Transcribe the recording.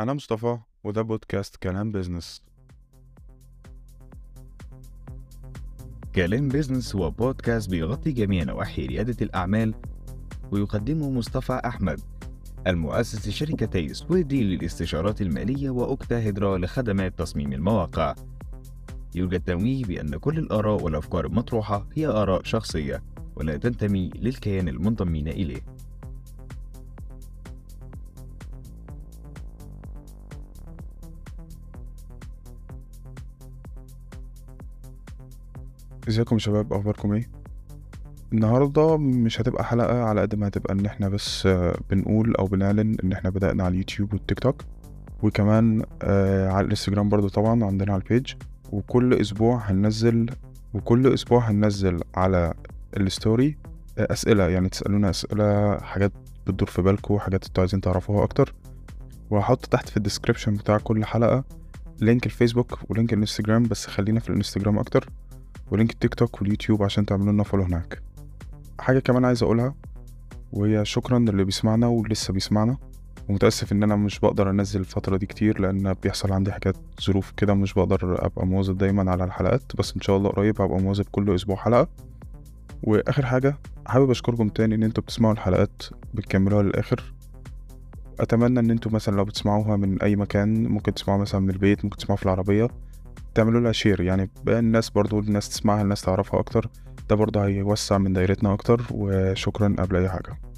أنا مصطفى وده بودكاست كلام business. كلام business هو بودكاست بيغطي جميع نواحي ريادة الأعمال ويقدمه مصطفى أحمد المؤسس لشركتي سويدي للاستشارات المالية وأوكتا هيدرا لخدمات تصميم المواقع. يوجد تنويه بأن كل الآراء والأفكار المطروحة هي آراء شخصية ولا تنتمي للكيان المنضمين إليه. ازيكم يا شباب؟ أخباركم إيه؟ النهارده مش هتبقى حلقة على قد ما هتبقى إن إحنا بس آه، بنقول أو بنعلن إن إحنا بدأنا على اليوتيوب والتيك توك. وكمان آه على الإنستجرام برضو طبعا عندنا على ال page وكل أسبوع هننزل وكل أسبوع هننزل على ال story آه، أسئلة. يعني تسألونا أسئلة حاجات بتدور في بالكم حاجات أنتوا عايزين تعرفوها أكتر. وهحط تحت في ال description بتاع كل حلقة link الفيسبوك و link الإنستجرام بس خلينا في الإنستجرام أكتر. و link التيك توك واليوتيوب عشان تعملوا لنا follow هناك. حاجة كمان عايز أقولها وهي شكرا للي بيسمعنا ولسه بيسمعنا ومتأسف إن أنا مش بقدر أنزل الفترة دي كتير لأن بيحصل عندي حاجات ظروف كده مش بقدر أبقى مواظب دايما على الحلقات بس إن شاء الله قريب هبقى مواظب كل أسبوع حلقة. وآخر حاجة حابب أشكركم تاني إن أنتوا بتسمعوا الحلقات بتكملوها للآخر. أتمنى إن أنتوا مثلا لو بتسمعوها من أي مكان ممكن تسمعوها مثلا من البيت ممكن تسمعوها في العربية. تعملوا لها شير يعني الناس برضو الناس تسمعها الناس تعرفها أكتر. ده برضو هيوسع من دايرتنا أكتر وشكرا قبل أي حاجة.